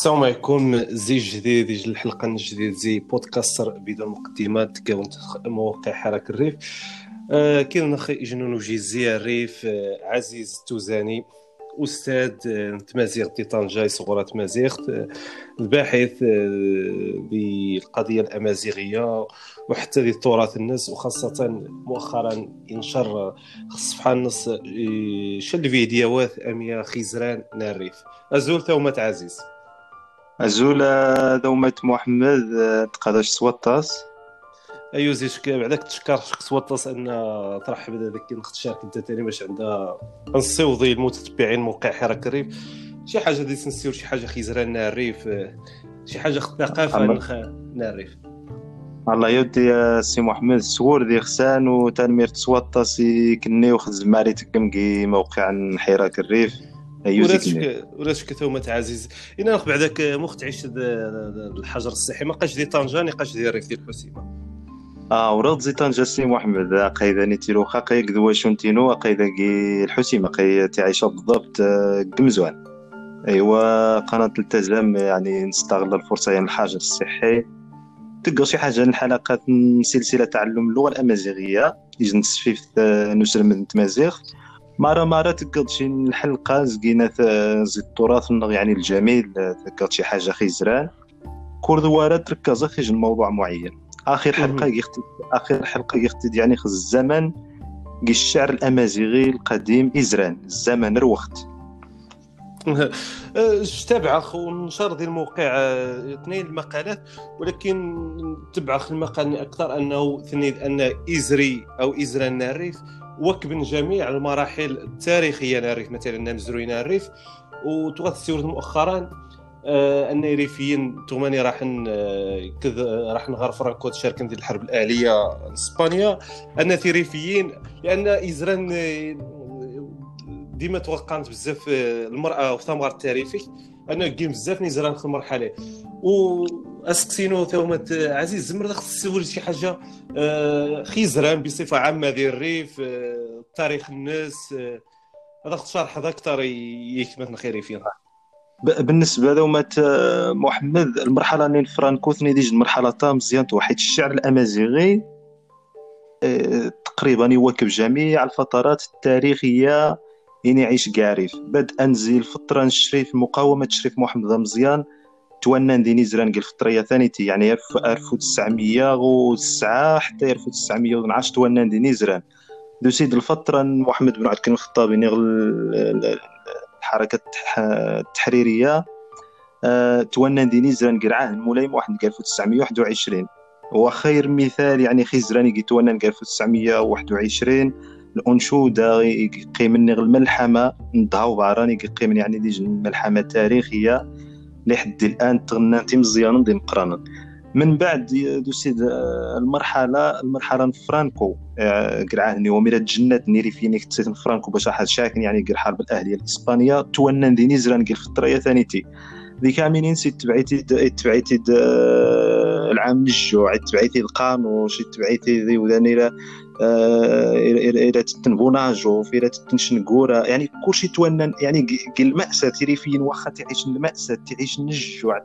السلام عليكم زي جديد ديال الحلقة الجديد زي بودكاستر بدون مقدمات كون موقع حرك الريف. آه كاين أخي جنون وجيزي الريف آه عزيز التوزاني أستاذ آه تمازيغ دي طنجة صغرى تمازيغ آه الباحث آه بالقضية الأمازيغية وحتى دي تراث الناس وخاصة مؤخرا إنشر صفحة النص آه، شل فيديوهات اميا خزران ناريف أزول تومت عزيز. أزولا دومة محمد تقاداش سوطاس ايوا زيد بعدك تشكر سوطاس أن ترحب هذاك نخت تشارك أنت ثاني باش عندها نصيوضي المتتبعين موقع حراك الريف شي حاجة دي نسيو شي حاجة خيزران الريف شي حاجة ثقافة نخ الريف الله يودي يا سي محمد. سور دي خسان وتنمير تسوطاس كني وخز ماريتك كي موقع حراك الريف وراتك وراتك ثومة عزيز. أنا ناخذ بعدك مخت عيش الحجر الصحي. ما قاش دي طنجة نقاش دي الريف ديال الحسيمة. آه ورد زي طنجة سي محمد. قايدا نيتيرو خاقي قدوا شونتينو قايدا كي الحسيمة قاي تعيش بالضبط قمزوان أيوا قناة التزام يعني نستغل الفرصة يعني الحجر الصحي. تلقى شي حاجة الحلقات سلسلة تعلم اللغة الأمازيغية. يجي في نسر من تمازيغ. مرة مرة تقد شي الحلقة زقينا زي التراث يعني الجميل تقد شي حاجة خيزران كل دوارة تركز خيج الموضوع معين. آخر حلقة يختد آخر حلقة يختد يعني خز الزمن الشعر الأمازيغي القديم إزران الزمن الوقت تابع ونشر ديال الموقع اثنين المقالات ولكن تبع المقال أكثر أنه ثني أن إزري أو إزران ناريف وكبن جميع المراحل التاريخية ناريف مثلا نمزروين الريف وتغطي مؤخرا آه أن ريفيين توماني راح كذ راح نغار فرانكو تشارك ديال الحرب الاهليه إسبانيا. أن ريفيين لأن إزران ديما توقعت بزاف المرأة في ثمار التاريخي أنا كاين بزاف نزران في المرحلة. و اسكسينو ثومت عزيز زمر خص تسول شي حاجة آه، خيزران بصفة عامة ديال الريف آه، تاريخ الناس آه، هذا شرح هذا أكثر يكمل خيري فيها بالنسبة لومات محمد المرحلة اللي فرانكو ثني ديج المرحلة تا مزيان توحيد الشعر الأمازيغي تقريبا يواكب جميع الفترات التاريخية يعني يعيش كاريف بدءا زي الفترة نشري في المقاومه تشريف محمد مزيان. توانان ديني زران قال فترية ثانيتي يعني 1909 حتى 1912 توانان ديني زران. دو سيد الفترة محمد بن عبد الكريم الخطابي نغل الحركة التحريرية. أه توانان ديني زران قرعاه المولاي واحد 1921 وخير مثال يعني خزراني قي توانان 1921 الأنشودة يقيم الملحمة نضهاو بعراني يقيم يعني ديج الملحمة التاريخية لحد الآن تغناتي مزيان دي مقرانا من بعد دو سيد آه، المرحلة المرحلة فرانكو. قرعاني آه، وميرا جنات نيري فيني كتسيت فرانكو باش حد شاكن يعني قر حرب الأهلية الإسبانية. تونا دي نزران قال فتره ثانيتي ذيك عامين سيت تبعيتي تبعيتي آه، العام الجوع تبعيتي القانوش تبعيتي ذي وداني إلى تنبوناجو في إلى تنشنقورا يعني كلشي توانن يعني المأساة فين واخا تعيش المأساة تعيش الجوع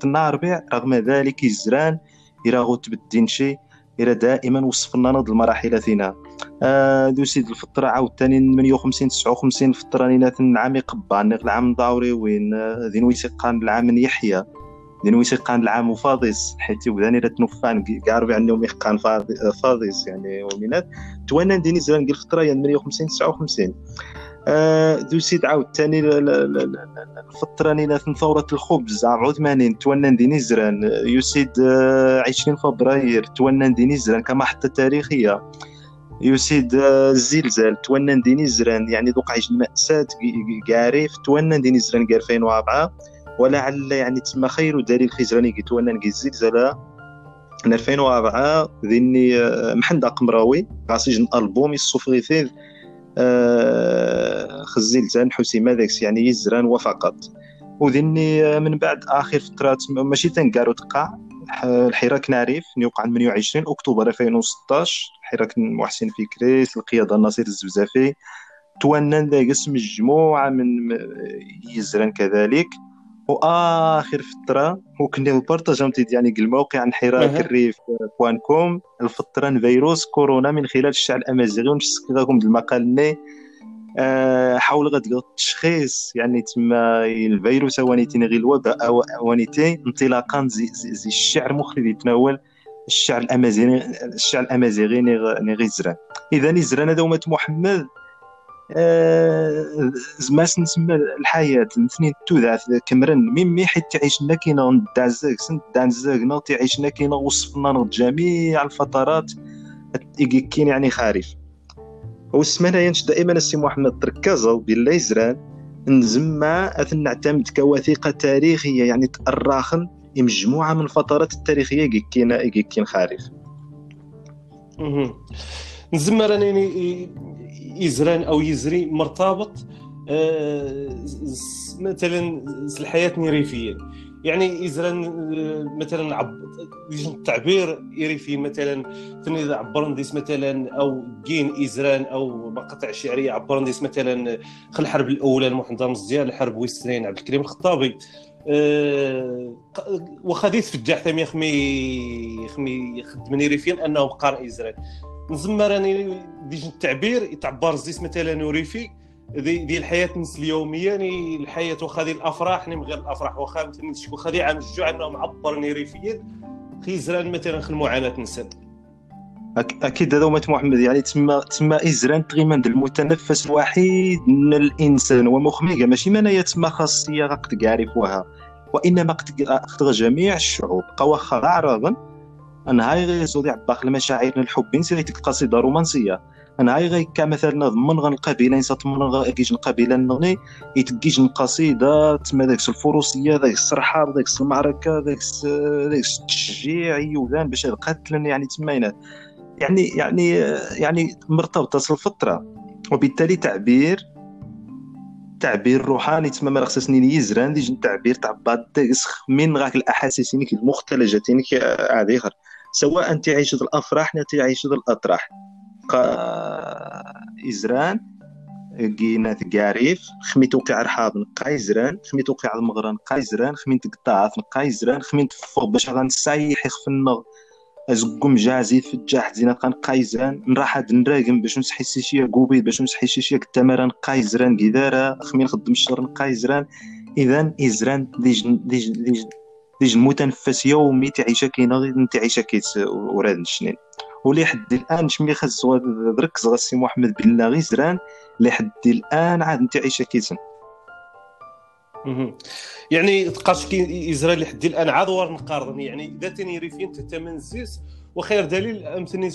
تناربع رغم ذلك الزران إلى غو تبدين شي إلى دائما وصفنا نض المراحل ثينا. آه دو سيد الفترة عاوتاني 58 59 الفترة نينا عام قبان العام ضاوري وين آه، ذين ويسقان العام يحيى. لأنه يسقان العام فاضيس حيت يبدأني لا تنفان قارب عندهم يحقان فاضيس يعني ومنات توانا ديني زمان قال فترة يعني 58 59 آه دو سيد عاود ثاني الفترة نينا ثورة الخبز عام عثمانين توانا ديني زران يسيد آه 20 فبراير توانا ديني زران كمحطة تاريخية. يسيد آه، الزلزال توانا ديني زران يعني عيش المأساة كاريف توانا ديني زران 2004 ولعل يعني تسمى خير دليل خزراني قلت نقي الزلزال 2004 ذيني آه، محمد قمراوي غاسيج البوم الصوفغيثيذ آه خزيل زان حسيم هذاك يعني يزران وفقط. وذني آه، من بعد آخر فترات ماشي تنقارو تقع الحراك نعرف يوقع 28 أكتوبر 2016 حراك محسن فكري القياده الناصر الزبزافي. توانن ذاك اسم مجموعه من يزران كذلك. وآخر فترة وكنا بارطاجمتي يعني الموقع انحراك الريف بوان كوم. الفترة فيروس كورونا من خلال الشعب الأمازيغي ونشكر لكم المقال ني. آه، حول غد التشخيص يعني تما الفيروس وانيتين غير الوباء وانيتين انطلاقا زي, زي, زي الشعر مخلد يتناول الشعر الأمازيغي الشعر الأمازيغي ني غير زران. اذا زران دومة محمد زماس نسمى الحياة. الاثنين توذعث كمرن. ميمي حيت تعيشنا كينا دعزاك سنت دعزاك تعيشنا كينا وصفنا جميع الفترات. كين يعني خارف والسمانة ينش دائما السي محمد تركزوا بالله يزران. نزمع أثن نعتمد كوثيقة تاريخية يعني تأراخن. مجموعة من الفترات التاريخية كينا كين خارف نزمع راني يزران أو يزري مرتبط آه، مثلا الحياة الريفيه يعني يزران آه، مثلا عب... التعبير يريفي مثلا تني عبرنديس مثلا أو كين ازران أو مقاطع شعرية عبرنديس مثلا خل الحرب الأولى المحمد مزيان الحرب ويسترين عبد الكريم الخطابي. أه وخديت في الجاح ثمي خمي خمي خدمني ريفيا انه قارئ ازران نزم راني ديج التعبير يتعبر زيس مثلا وريفي دي, دي الحياة الناس اليومية يعني الحياة واخا دي الأفراح نم غير الأفراح واخا مثلا واخا دي عام الجوع إنه معبر ريفيا. خيزران مثلا خل المعاناه نسد أكيد هذا هما محمد يعني تما تما إزران تغيمان المتنفس الوحيد من الإنسان ومخميقه ماشي منايا تما خاصية قد يعرفوها وإنما قد جميع الشعوب قواخا عرضا أنا هاي غير زودي عباق المشاعر الحب غير قصيده رومانسية. أنا هاي غير كمثلا ضمن غن القبيله نسا ضمن غيجن القبيله نغني يتجيج القصيده تما داك الفروسية داك السرحه داك المعركة داك التشجيع يوذان باش القتل يعني تما يعني يعني يعني مرتبطة الفترة وبالتالي تعبير تعبير روحاني تما ما خصني يزران ديج تعبير تاع بعض من غاك الاحاسيس المختلجه عادي اخر سواء تعيش الافراح نا تعيش الاطراح. إزران كينا تقاريف خمي توقع رحاب نقا إزران خمي توقع المغرى نقا إزران خمي تقطعات نقا إزران خمي تفوق باش غنسايح يخفنغ أزقم جازي في الجاح زينة كان قايزران نراح نراقم باش نسحي سيشيا قوبي باش نسحي سيشيا كتمران قايزران قدارة خمي نخدم الشهر نقايزران اذا إزران ديج ديج ديج ديج المتنفس يومي تعيش كاينة غير تعيش كيت وراد الشنين. ولي حد الآن شمي خاص دركز غاسي محمد بالله غير زران لحد الآن عاد تعيش كيتن. يعني تقاش كي يزرى لحد الآن عاد ور نقارن يعني إذا تاني ريفين تتمنزيس وخير دليل امثني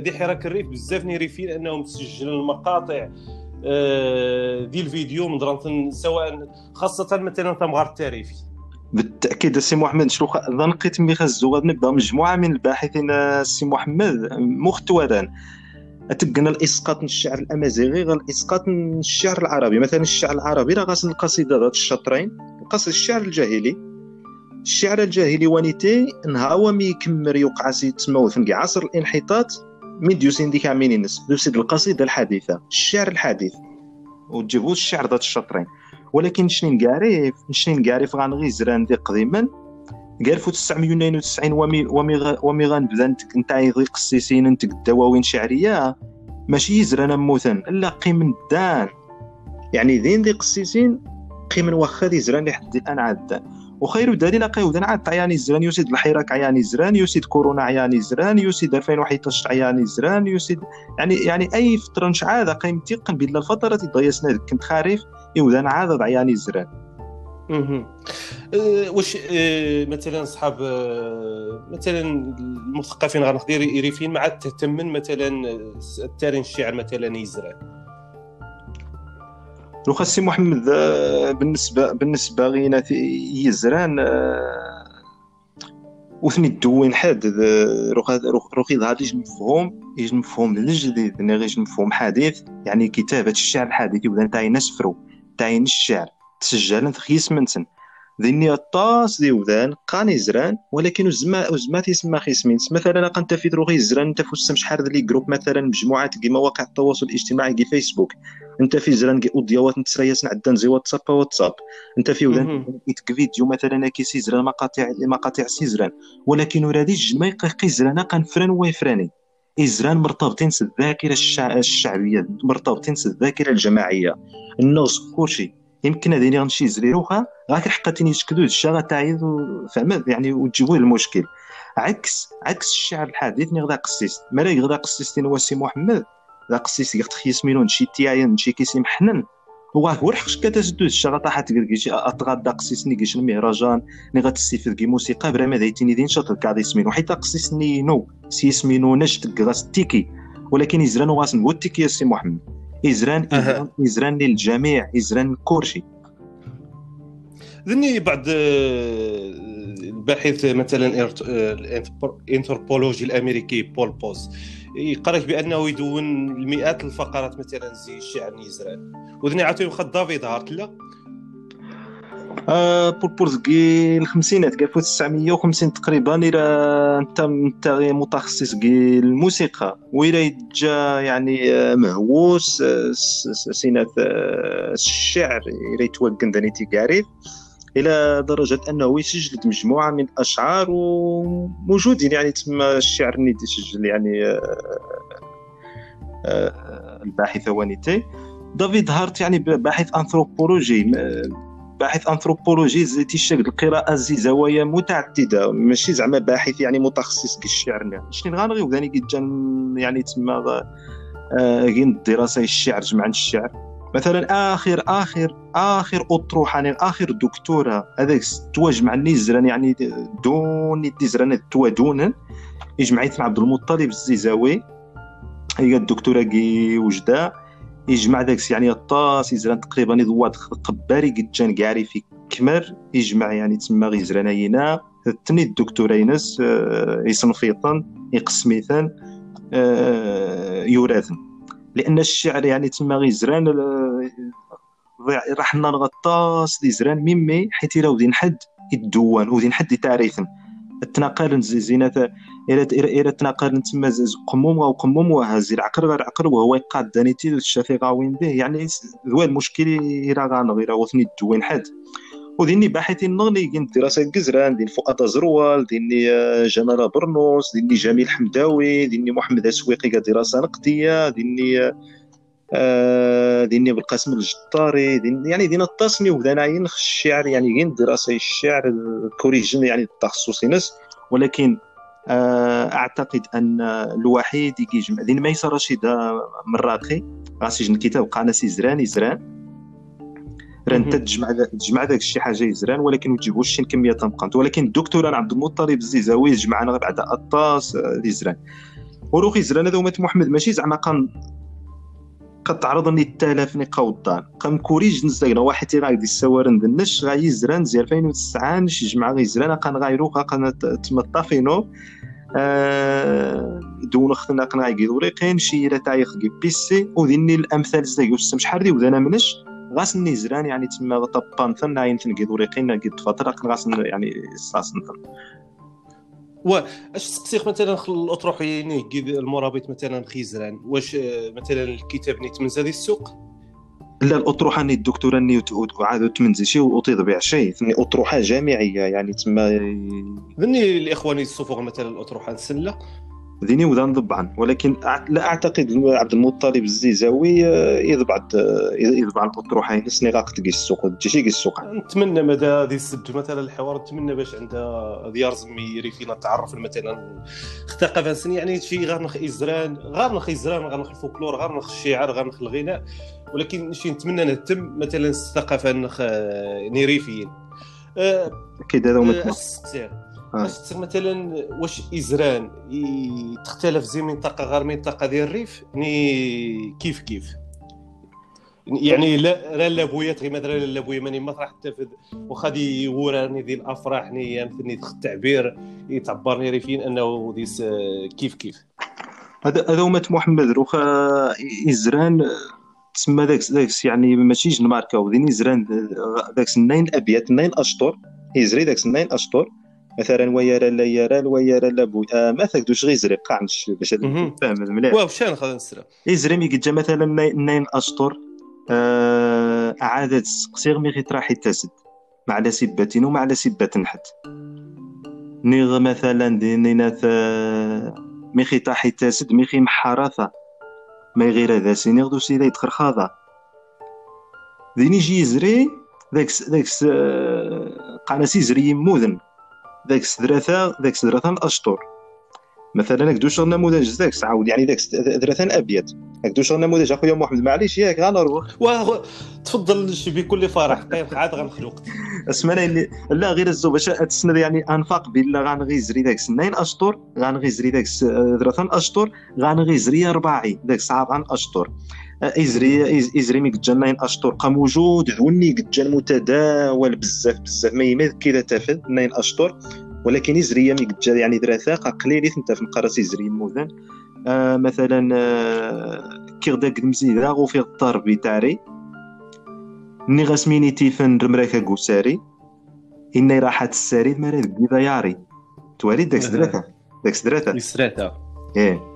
دي حراك الريف بزاف ريفين أنهم سجلوا المقاطع آه، ديال الفيديو من سواء خاصة مثلا تمغار التاريخي. بالتأكيد السي محمد شلوخ ظنقيت مي خزو غادي نبدا مجموعة من الباحثين السي محمد مختوران اتقنا الإسقاط الشعر الأمازيغي غير الإسقاط الشعر العربي. مثلا الشعر العربي راه غاسل القصيدة ذات الشطرين قصد الشعر الجاهلي. الشعر الجاهلي ونيتي نهاو مي يكمر يوقع سي تسمو في عصر الانحطاط من ديوسين ديك عامين دوسيد القصيدة الحديثة الشعر الحديث. وتجيبو الشعر ذات الشطرين. ولكن شنين كاريف شنين كاريف غنغي زران دي قديما؟ قال في 1992 ومي ومي ومي غنبدا نتاعي غي قسيسين انت دواوين شعرية ماشي يزران موثن لا قيم دان يعني ذين ذي قسيسين قيم واخا ذي زران لحد الآن عاد. وخير دليل قيودا عاد عياني زران يوسيد الحراك عياني زران يوسيد كورونا عياني زران يوسيد 2011 عياني زران يوسيد يعني يعني أي فترة نش عاد قيم تيقن بلا الفترة ضيسنا كنت خارف يوذان عاد عياني زران أه واش أه مثلا صحاب أه مثلا المثقفين غنقدر يريفين مع تهتمن مثلا التاريخ الشعر مثلا يزران لو خاصي محمد آه، بالنسبة بالنسبة غينا يزران وثني الدوين حاد روخي هذا يجي مفهوم يجي مفهوم الجديد يجي مفهوم حديث يعني كتابة الشعر الحديث يبدا نتاعي نسفرو تاعين الشعر تسجل خيس منسن ذيني الطاس دي وذان قاني زران ولكن زما زما تيسمى خيسمين مثلا انت في دروغي زران أنت فوسم شحال لي جروب مثلا مجموعات كي مواقع التواصل الاجتماعي كي فيسبوك أنت في زران كي اوديوات نتسرياس عندنا زي واتساب واتساب. أنت في وذان كيتك فيديو مثلا كي سي زران مقاطع مقاطع سي زران. ولكن ورادي ما يقي زران قان فران ويفراني إزران مرتبطين الذاكرة الشعبية مرتبطين الذاكرة الجماعية. الناس كلشي يمكن هذه غنمشي زريروها غاك حقاتني يشكدو الشا غتعيد فهمت؟ يعني وتجيبوه المشكل عكس عكس الشعر الحديث ني غدا قسيس مالا غدا قسيس واسي محمد؟ غدا قسيس يختخيس مينون شي تياين شي كيسي محنن هو هو الحقش كتسدو الشا غطاحت كيشي اتغدا قسيسني كيش المهرجان ني غتستفد كي موسيقى برا ما دايتيني دين شاطر كاع سمينو حيت قسيسني نو سي يسمينو نشت غاس تيكي ولكن يزران غاسن هو التيكي سي محمد. إزران, إزران للجميع إزران كورشي ذني بعض آه، الباحث مثلا الانثروبولوجي الأمريكي بول بوز يقرأ بأنه يدون المئات الفقرات مثلا زي الشعر نيزران وذني عاوتاني خد دافيد هارتلا آه بوربورزكي الخمسينات كاع 1950 تقريبا إلى انت أنت متخصص كي الموسيقى وإلى جا يعني آه، مهووس آه، سينات آه، الشعر إلى يتوقن داني تيكاريف إلى درجة أنه يسجل مجموعة من الأشعار وموجودين يعني تما الشعر اللي يسجل يعني الباحث وانيتي دافيد هارت يعني باحث أنثروبولوجي باحث أنثروبولوجي تيشكل القراءة زي زوايا متعددة. ماشي زعما باحث يعني متخصص في الشعر. شنو غنغي وثاني كيتجان يعني تما كاين الدراسه الشعر جمع الشعر. مثلا آخر آخر آخر أطروحة يعني آخر دكتورة. هذاك تواجمع النزران يعني دون النزران توادونا يجمعيت مع عبد المطلب الزيزاوي. هي الدكتورة كي وجدة. يجمع داك يعني الطاس يزران تقريبا يضواد قباري قد جان كاري في كمر. يجمع يعني تما غيزرانينا تني الدكتورينس آه، يصنفيطن يقسميثن آه، يوراثن. لأن الشعر يعني تما غيزران آه، راح نغطاس دي زران ميمي حيت راه ودين حد يدوان ودين حد يتعريثن التناقل زينة إلى إلى تناقل تما قموم أو قموم وهز العقل غير عقل وهو يقاد دانيتي الشافي غاوين به. يعني ذو المشكل إلى غانغ إلى وثني الدوين حد وديني باحثين نغني دين دراسة كزران دين فؤاد زروال ديني آه، جمال برنوس ديني جميل حمداوي ديني محمد السويقي دراسة نقدية ديني آه ديني بالقاسم الجطاري دين يعني دينا التصنيف ودانا الشعر يعني كاين دراسة الشعر كوريجن يعني التخصصي ناس ولكن آه أعتقد أن الوحيد يجمع دين ميسر رشيد مراقي غاسيجن الكتاب قانا سي زران يزران راه تجمع تجمع داك الشيء حاجة يزران ولكن ما تجيبوش شي كمية تنقنت ولكن الدكتور أنا عبد المطلب الزيزاوي جمعنا بعد أطاس آه، زران وروخي زران هذا محمد. ماشي زعما كان كتعرضني التلاف نقاوضان قام كوريج نزاينا واحد تيغا دي السوارن دنش غاي زران زي 2009 نش جمع غي زران قان غايرو قان تمطافينو آه دون اختنا قنا غاي دوريقين شي لا تايخ بيسي وديني الأمثال زي شحال دي ودانا منش؟ غاس نيزران يعني تما طبان ثنا عين تنقي دوريقين قد فتره غاس يعني ساسن واش تسقسيك مثلا الأطروح يعني المرابط مثلا خيزران؟ واش آه، مثلا الكتاب نيت من هذه السوق؟ لا الأطروحة ني الدكتوره ني عاد تمنزل شي وتضبع شي. ثني أطروحة جامعية يعني تما ذني الاخوان يصفوا مثلا الأطروحة السله ذيني وذا نضبعن ولكن لا أعتقد عبد المطلب الزيزاوي آه، يضبع آه، يضبع الأطروحة. نسني غاق تلقي السوق تجي السوق نتمنى مدى هذه السد مثلا الحوار نتمنى باش عندها ديار زمي فينا تعرف مثلا الثقافه السنيه يعني شي غير نخ إزران غير نخ إزران غير نخ الفولكلور غير نخ الشعر غير نخ الغناء. ولكن شي نتمنى نهتم مثلا الثقافه نخ آه، نيريفيين أكيد هذا هو واش مثلا واش إزران تختلف زي منطقة غير منطقة ديال الريف؟ ني كيف كيف؟ يعني لا لا لابويات غير مثلا لا بويا ماني ما راح تفد واخا دي وراني دي الأفراح ني مثلني التعبير يتعبرني ريفين أنه ديس كيف كيف. هذا هذا هما محمد روخا إزران تسمى داك داك يعني ماشي جن ماركا ودين إزران داك نين أبيات نين أشطر يزري داك سنين أشطر. مثلا ويرى لا يرى ويرى لا بوي آه ما ثقدوش غير يزري قاعنش باش. فاهم مليح. واو شان خذ نسرا يزري مي قد جا مثلا ناين اشطر آه عادة سقسيغ مي غي تراحي تسد مع على سباتين ومع على سبات نحت نيغ مثلا دينينا آه، مي خي تاحي تسد مي خي محارثة. ما غير هذا سينيغ دو سيدا يدخل خاضع ديني يجي يزري ذاك ذاك قاناس يزري يموذن ذاك سدراثا ذاك سدراثا الأشطر. مثلا كدوش نموذج ذاك عاود يعني ذاك درثان أبيض. كدوش نموذج أخويا محمد. معليش ياك غنروح واه تفضل بكل فرح. قيم عاد غنخلق اسمعنا اللي لا غير الزو باش تسند يعني أنفاق بلا غنغيزري داك سنين أشطر غنغيزري س- درثان أشطر غنغيزري أربعي. داك سبعة أشطر. إزري إزري مي قد جا اشطر قا موجود ذوني قد جا متداول بزاف بزاف ما يمد كذا تافد نين اشطر ولكن إزري مي قد جا يعني دراسة قا قليل انت في نقرس إزري مودن آه مثلا آه كي غدا قد مزيدا غو في الطربي تاعري ني غاسميني تيفن رمراكا قوساري. إني راحت الساري مرا دقيقة ياري توالي داك سدراتا داك سدراتا يسراتا إيه.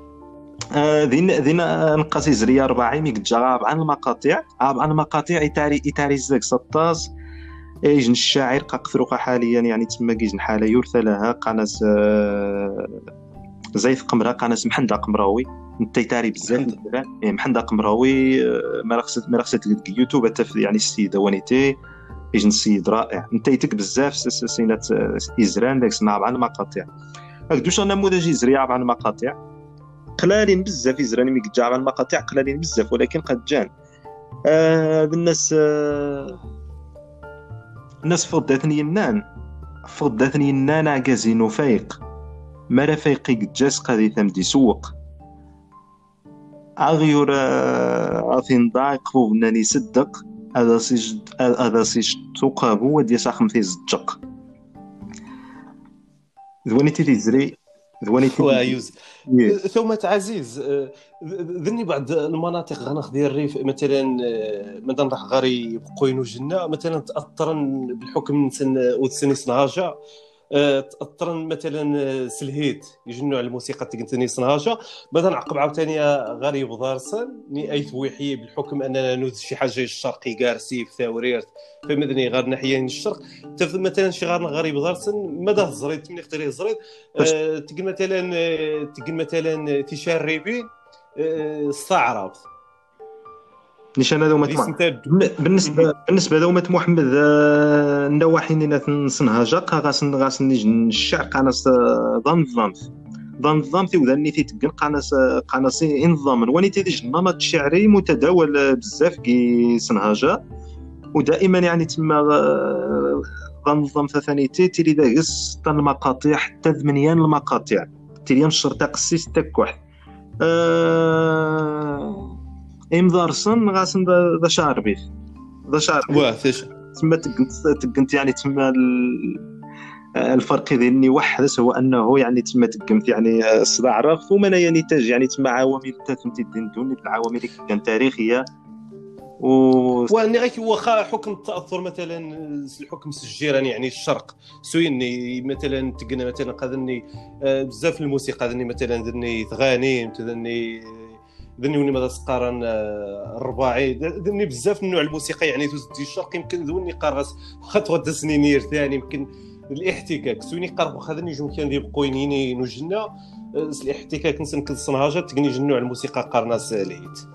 ذين ذين آه، نقاس زريا رباعي مي قد عن المقاطع عن المقاطع يتاري يتاري زاك 16 ايجن الشاعر قا قثروقا حاليا يعني تما كيجن حالة يرثى لها قناس آه، زيث قمرة قناس محندة قمراوي. انت يتاري بزاف محندة. قمراوي آه، ما رخصت ما رخصت يوتيوب تف يعني السيدة ونيتي يجن السيد رائع. انت يتك بزاف سينات آه، يزران داك سمع عن المقاطع. هكدوش نموذج يزري عن المقاطع. قلالين بزاف يزراني مي قد على المقاطع قلالين بزاف ولكن قد جان. آه الناس آه الناس فضاتني ينان فضاتني ينان عكازين فايق مرا فايقي جاس قادي ثمدي سوق. أغيور آه، أثين ضاع قفوف ناني صدق. هذا سيج هذا سيج تقابو ودي ساخم في زجق ذواني تيلي زري ثم عزيز آه، ذني بعض المناطق غناخذ الريف مثلا آه، مثلا راح غاري بقوين وجنة مثلا تاثرا بالحكم سن وتسني سنهاجة آه، تاثرا مثلا آه، سلهيت يجنوا على الموسيقى تقنتني سنهاجة بعد نعقب عاوتاني غاري بضارسن ني اي ثويحي بالحكم أننا نوذ شي حاجة الشرقي كارسي في ثاوريرت فمدني غير ناحيه الشرق. تف مثلا شي غار غاري بضارسن ماذا زريت من يزريد باش- آه، تقول مثلا آه، تقول مثلا تشربين آه، استعرض نيشان سنتاد بالنسبة بالنسبة لهما محمد آه، النواحي اللي نصنها جاق غاسن غاسن نيجن الشعر قاناس آه، ضم ضمث ضم ضمث وذني تيتقن قاناس آه، قاناس إنظام. وني تيجي النمط الشعري متداول آه، بزاف كي سنهاجا ودائما يعني تما آه، ضمث ثاني تي تيلي داكس تا المقاطع حتى ثمانيان المقاطع. تيلي الشرطة قسيس تاك واحد آه... امضارسن غاسن ذا ذا شاربي ذا شاربي واه فاش تما تقنت تقنت يعني تما ال- الفرق ديالني واحد هو انه يعني تما تقمت يعني الصداع رغف وما يعني نتاج يعني تما عوامل تاتمتي الدين دوني العوامل اللي كان تاريخيه و واني غير واخا حكم التاثر مثلا الحكم السجيراني يعني الشرق سويني مثلا تقنا مثلا قادني بزاف الموسيقى ذني مثلا ذني ثغاني ذني ذني ماذا سقارن آه، الرباعي. ذني بزاف من نوع الموسيقى يعني تزدي الشرق يمكن ذوني قارغس واخا تغدى سنينير ثاني يمكن الاحتكاك. سويني قارغ واخا ذني جون كان دي بقوينيني نوجنا آه، الاحتكاك نسن كل صنهاجة تقني جنوع الموسيقى قارناس لهيت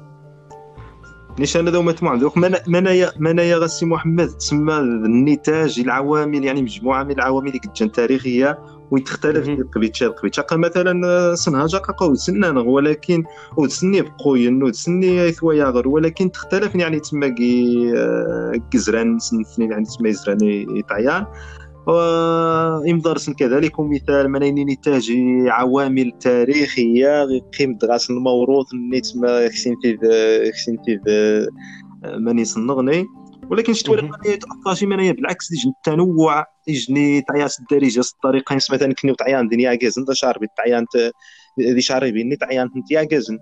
نيشان هذا هما تمع دوك منايا منايا غاسي محمد تسمى النتاج العوامل يعني مجموعة من العوامل اللي كتجان تاريخية ويتختلف قبيتشا قبيتشا مثلا سنهاجا قاقا سنان ولكن وتسني بقوين وتسني ثوايا غير ولكن تختلف يعني تما كي آه، كزران سنين يعني تما يزران طعيان وإمضارسن كذلك. مثال منين نتاج عوامل تاريخية قيم دغاس الموروث نيت ما كسين في كسين في ماني صنغني. ولكن شتو مهم. ماني تأثرش ماني بالعكس يجن التنوع يجني طعياس الدارجة الطريقة نس مثلا كنيو طعيان دنيا كازن شاربي طعيان ت- ذي شاربي ني طعيان نتيا كازن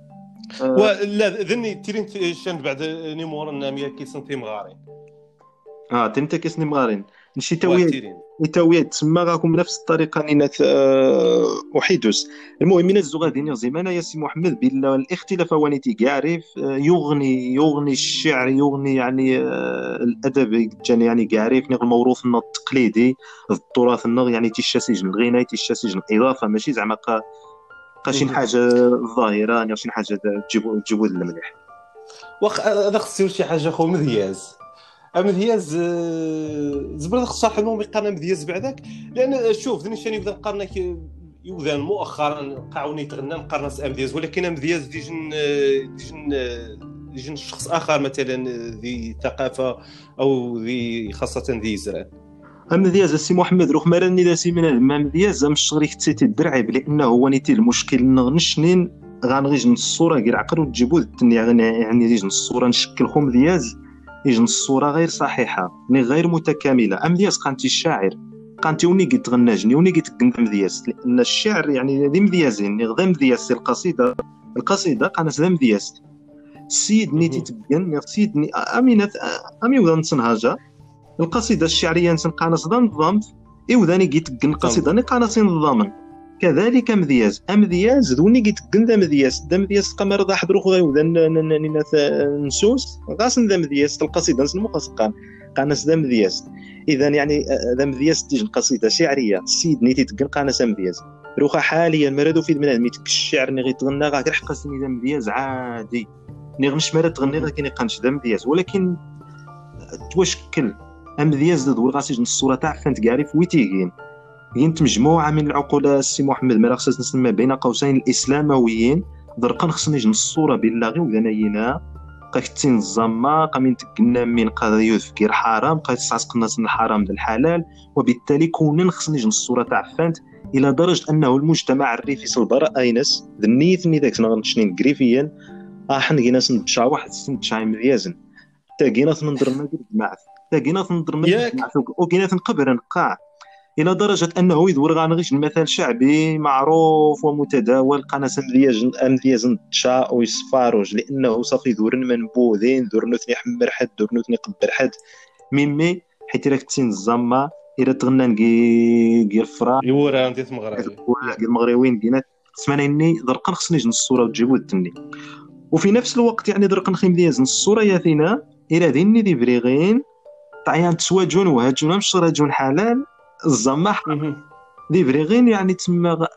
ولا ذني تيرين شان بعد نيمور النامية كي سنتي مغاري آه تنتا كيسني مغارين. نشي تاوي تاوي تسمى غاكم بنفس الطريقة نينات آه وحيدوس المهم من الزغادين زيمانا يا سي محمد الاختلاف وانيتي يعرف آه، يغني يغني الشعر يغني يعني آه الأدب يعني يعرف الموروث التقليدي التراث يعني تيشاسيج الغناء تيشاسيج الإضافة. ماشي زعما شي حاجة ظاهرة يعني شي حاجة تجيبو تجيبو المليح واخ هذا خصو شي حاجة خو مذياز. مذياز آه، زبر خص صراحة المهم يقارن مذياز بعدك. لأن شوف ذني شاني يبدا نقارن يوذان مؤخرا قاعوني يتغنى نقارن امدياز ولكن امدياز ديجن ديجن ديجن شخص آخر مثلا ذي ثقافة أو ذي خاصة ذي زرع اما دياز السي محمد روح مرني دا سي من المام دياز مش غير تسيتي الدرعي لأنه هو نيتي المشكل. نغنشنين غنغيج الصورة غير عقل وتجيبو يعني يعني يجي نص الصورة نشكل خوم دياز يجي نص الصورة غير صحيحة ني غير متكاملة. أم دياز قانتي الشاعر. قانتي وني قلت غناجني وني قلت قندم دياز لأن الشعر يعني ذي مديازين غدا مدياز القصيدة. القصيدة قانت ذا مدياز السيد نيتي تبين السيد ني أمينة أمي وذا نصنهاجه القصيدة الشعرية نقانص ذا نظام إوداني جيت القصيده نقانص نظاما كذلك مذياز. أمذياز دوني جيت ذا مذياز. ذا مذياز قمر ذا حضرو خويا وذا نسوس غاس ذا مذياز القصيده نسمو قان قانس ذا مذياز. إذا يعني ذا مذياز تيجي قصيده شعرية. سيد نيتي تقن قانس مذياز. روخا حاليا مرادو في بنادم يتك الشعر ني غيتغنى غا قاسني ذا مذياز عادي. ني غمش مراد تغني غا كيني قانش ذا مذياز. ولكن توشكل. أمذياز دور غاسيج الصورة تاع فانت كاري في ويتيغين. ينت مجموعة من العقول السي محمد ما خصنا نسمى بين قوسين الإسلامويين. درقا خصني الصورة بالله ودنينا قاكتين الزما قامين تقنا من قضية يذكر حرام قايت الناس من الحرام للحلال وبالتالي كونن خصني الصورة تاع فانت إلى درجة أنه المجتمع الريفي سلبر آينس. ذنيت ني داك نغنشني قريفيا احن ناس نتشا واحد سنتشا مذيازن تاقينا نندر ما معث تاقينا تنضر وكينا تنقبر نقاع إلى درجة أنه يدور غانغيش المثل شعبي معروف ومتداول قناة امذياج امذياج تشا ويصفاروج لأنه صافي دور منبوذين دور نثني حمر حد دور نثني قبر حد. ميمي حيت راك تسين الزما إلى تغنى نقي فرا يورا انت مغربي المغربيين دينا. سمعنا إني درقا خصني نجن الصورة وتجيبو الدني. وفي نفس الوقت يعني درقا نخيم دياز الصورة يا ثينا إلى ديني دي بريغين طعيان تسواجون وهاجون مش راجون حلال. الزماح دي فريغين يعني تما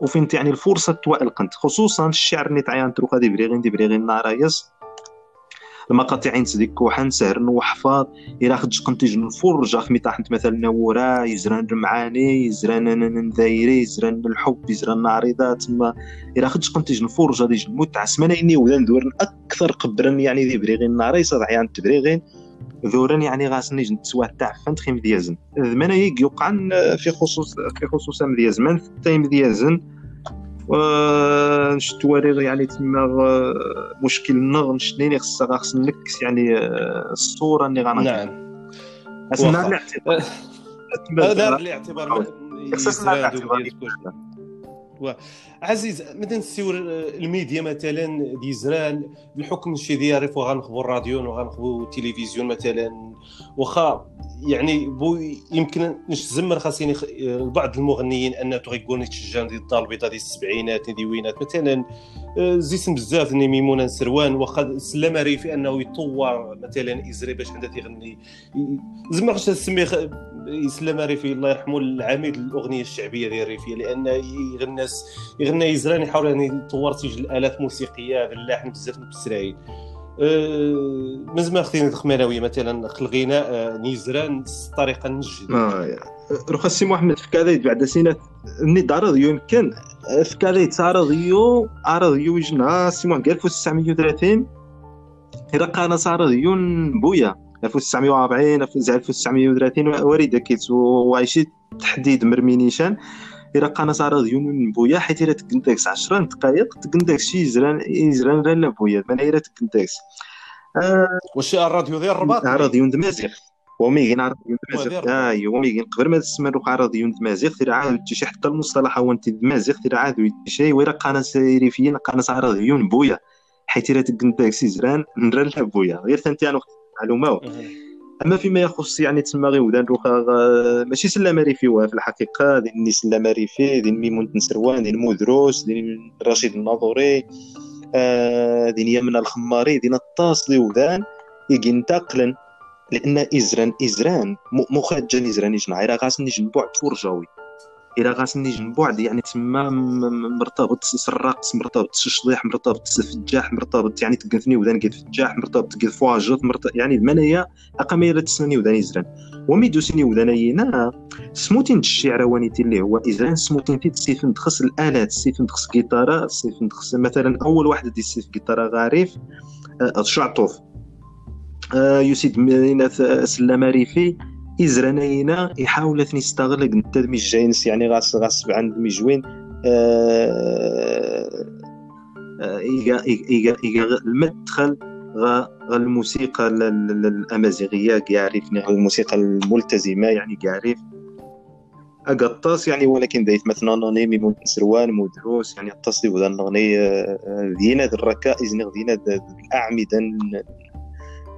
وفين يعني الفرصة توالقنت خصوصا الشعر اللي تعيان تروخا دي فريغين دي فريغين نارايس. المقاطعين تديك وحن سهر وحفاظ. إلى خدش قنت يجن الفرجة في تحت مثلا نورا يزران المعاني يزران نذايري يزران الحب يزران عريضات تما. إلى خدش قنت يجن الفرجة ديج المتعة سمانا اني وذا ندور أكثر قبرا يعني دي بريغين ناريس عيان تبريغين ذوران يعني غاسني جنت سوا تاع فانت خيم ديازن. ذمانا يك يوقعن في خصوص في خصوص مديازن في التايم ديازن نشتواري يعني تما مشكل نغ نشنيني خصها خص نكس يعني الصورة اللي غانا نعم. اسنا الاعتبار. هذا الاعتبار. الاعتبار عزيز مثلا نسيو الميديا مثلا ديزران بحكم شي ديال غنخبو الراديو وغنخبو التلفزيون مثلا واخا يعني بو يمكن نشزمر خاصني بعض المغنيين انه غيقولوا تشجع ديال الدار البيضاء ديال السبعينات ديوينات مثلا آه، زيسم بزاف ني ميمونة سروان واخا سلم ريفي أنه يطور مثلا ازري باش عندها تيغني. زعما خاص تسمي يسلم ريفي الله يرحمه العميد الاغنيه الشعبية ديال الريفيه لأن يغنى يغنى يزران يحاول يعني يطور تيجي الآلات الموسيقية باللحن بزاف بالسرايل أه مزما خدينا الخمانوي مثلا الغناء أه نيزران الطريقة نجد روح السي محمد في كذا بعد سنة ني دار يمكن في كذا تعرض يو عرض يو جنا سي محمد 1930 إذا قانا صار يون بويا. 1940 1930 وريده كيت وعايشي تحديد مرمينيشان إلا قانا صار يون بويا حيت إلا تكنتاكس 10 دقائق تكنتاكس شي يزران يزران لا بويا ما إلا تكنتاكس آه واش الراديو ديال الرباط؟ الراديو دمازيغ وميغين عرض دمازيغ اي وميغين. قبل ما تسمى روح عرض دمازيغ تيرا عاد شي حتى المصطلح هو انت دمازيغ تيرا عاد شي. ويرا قانا سيريفيين قانا عرض يون بويا حيت إلا تكنتاكس يزران نرا لا بويا. غير ثانتي أنا معلومة. أما فيما يخص يعني تسمى غير ودان روخا ماشي سلامه ريفي في الحقيقة ديال سلامه ريفي ديال ميمون تنسروان ديال مودروس ديال رشيد الناظوري آه ديال يمنى الخماري ديال الطاس ودان ينتقلن لأن إزران إزران مخرجا إزران يجنع راه غاسني جنبو عبد فرجاوي إلى غاسني جنبوعد يعني تما مرتبط الرقص مرتبط الشضيح مرتبط الفجاح مرتبط يعني تقنثني ودان قد فجاح مرتبط قد فواجط مرتبط يعني المنايا اقامي لا تسنني ودان يزران. ومي دوسني ودانينا سموتين الشعر وانيتي اللي هو ازران سموتين في سيف ندخس الآلات سيف ندخس جيتارا سيف ندخس مثلا أول واحد دي سيف جيتارا غاريف آه، الشعطوف آه يسيد مدينة سلامة ريفي إزرانينا يحاول يستغل انت جاينس يعني غاس غاس عند مجوين آه إيجا إيجا إيجا المدخل غا الموسيقى الأمازيغية يعرفني الموسيقى الملتزمة يعني يعرف أقطاس يعني ولكن دايت مثلا نوني ميمون سروان مدروس يعني التصديق ذا الأغنية دينا الركائز دينا الأعمدة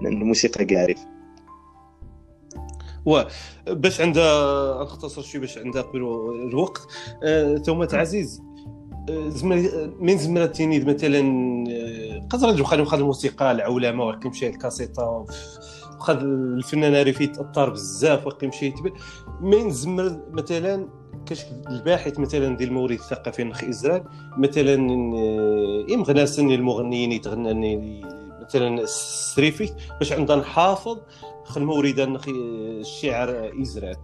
الموسيقى يعرف و باش عندها نختصر شوية باش عندها قبل الوقت. آه، ثم عزيز آه، من زمرتيني مثلا آه، قدر نجو خلينا خد الموسيقى العولمة وكي مشى الكاسيطه وخذ الفنان ريفي تاثر بزاف وكي مشى من زمر مثلا كاش الباحث مثلا ديال المورد الثقافي نخ إزرائيل مثلا ام غناسن المغنيين يتغنى مثلا السريفي باش عندنا نحافظ خل وريدا الشعر ازرات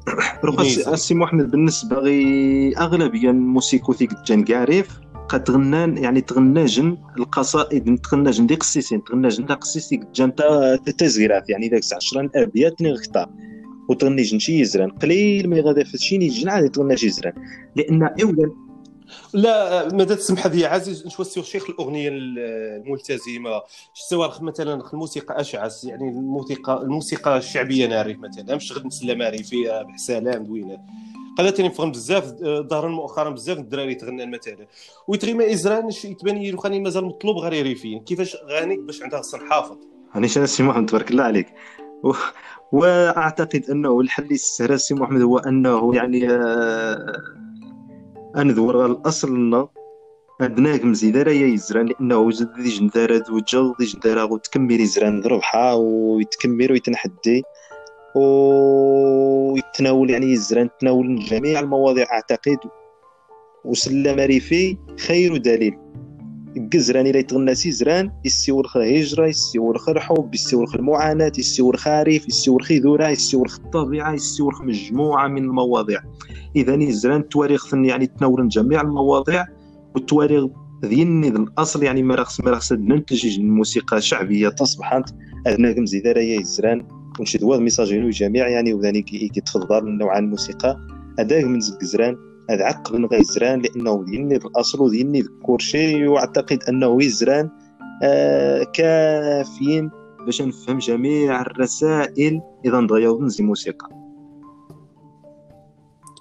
السي محمد بالنسبة غي أغلبية الموسيقى جان كاريف قد تغنان يعني تغناجن القصائد تغناجن دي قصيصين تغناجن دا قصيصي جان تزغيرات يعني داك 10 ابيات نغتا وتغنيجن شي يزران قليل ما غادا فشي نيجن عادي تغنى شي يزران لأن اولا لا ماذا تسمح لي عزيز؟ نشوف شيخ الأغنية الملتزمة. سواء مثلا الموسيقى أشعث يعني الموسيقى الموسيقى الشعبية نعرف مثلا. مش غير نسلى فيها بحسالام دوينة. قالت لي نفهم بزاف ظهر مؤخرا بزاف الدراري تغنى مثلا. ويتغيما إزران يتبان لي مازال مطلوب غير ريفين كيفاش غاني باش عندها خصنا نحافظ؟ هاني شنو سي محمد تبارك الله عليك. و... وأعتقد أنه الحل السهل سي محمد هو أنه يعني آه اندور الأصل لنا عندنا مزيدا راه يزران لأنه وجد دي جندارة وجل دي جندارة وتكمل يزران ذربحة ويتكمل ويتنحدي ويتناول يعني يزران تناول جميع المواضيع أعتقد وسلم ريفي خير دليل. الجزران إلى يتغنى سيزران يسيور خا هجرة يسيور خا الحب خارف يسيور خا ذرة يسيور خا الطبيعة يسيور خا مجموعة من المواضيع. اذا يزران التواريخ يعني تناول جميع المواضيع والتواريخ ديالني الاصل يعني ما رخص ما رخص ننتج الموسيقى شعبيه تصبحت ادنا مزيدا يا يزران ونشد واد ميساجينو جميع يعني وذاني كيتفضل نوعا الموسيقى. هذاك من زكزران هذا عقب من غيزران لأنه ديالني الأصل وديالني الكورشي وأعتقد أنه يزران آه كافيين باش نفهم جميع الرسائل إذا نضيعوا نزي موسيقى.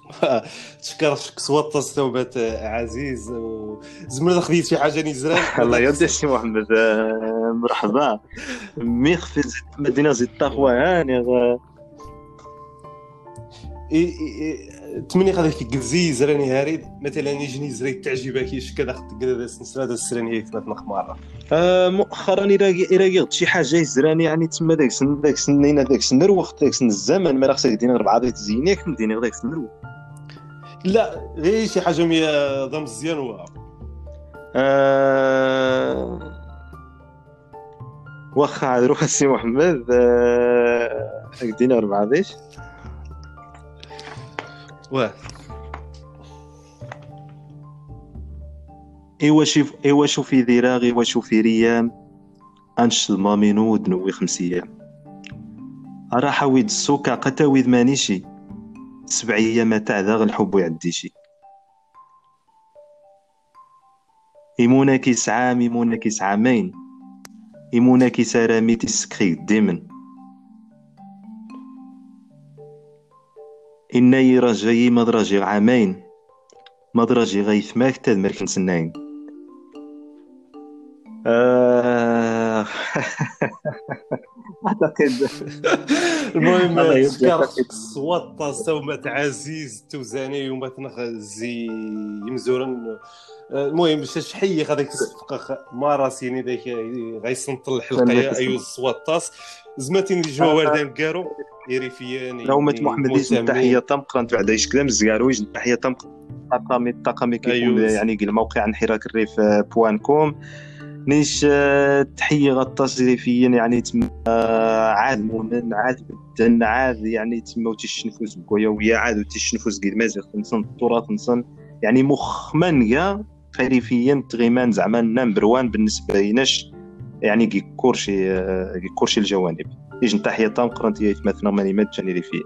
تشكرك سوات الثوبات عزيز وزمر خديت شي حاجة نزران الله يودي سي محمد آه، مرحبا. ميخ في مدينة زيد الطاقوة هاني تمني غادي كيكزي زراني هاري مثلا يجيني زري تعجبك كذا خد كذا سنسرا هذا السراني ثلاث نخ مرة. آه مؤخرا إلى شي حاجة يزراني يعني تما داك سن داك سنين داك سن الوقت داك سن الزمن ما خصك دينا ربعة ديال تزينيك مدينه داك سن الوقت لا غير شي حاجة ضم مزيان و آه... واخا روح السي محمد آه... دينا ربعة ديش واه ايوا شوف ايوا شوفي ذراغ ايوا شوفي ريام. أنش مامينو دنوي خمس أيام. راح ويد السوكا قتا ويد مانيشي سبع أيام تاع ذا الحب يعديشي يمونا كيس عام يمونا كيس عامين يمونا كيس رامي تسكري ديمن. إني رجعي مدرجي عامين. مدرجي غيث ماك تاد مركن سنين. آه... المهم تذكر صوات سومة عزيز توزاني وما زي يمزورن المهم باش تحيي هذاك الصفقة ما راسيني ذاك غيسنط الحلقة ايو الصوات زماتين جوا وردان كارو يريفيان نومة محمد يجن تحية طمقرا بعد إيش كلام زيارو يجن تحية طمقرا الطاقم الطاقم كيكون أيوه. يعني الموقع عن حراك الريف بوان كوم نيش آه، تحية غطاس ريفيا يعني تم آه، عاد مونن عاد بدن عاد يعني تما وتشنفوس بكويا ويا عاد وتشنفوس قد مازال نصن التراث نصن. يعني مخمن يا خريفيا تغيمان زعما نمبر وان بالنسبة ليناش. يعني كي كورشي كي كورشي الجوانب. يجن تحية طام قرنتيا يتمثل ماني مات جاني ريفيا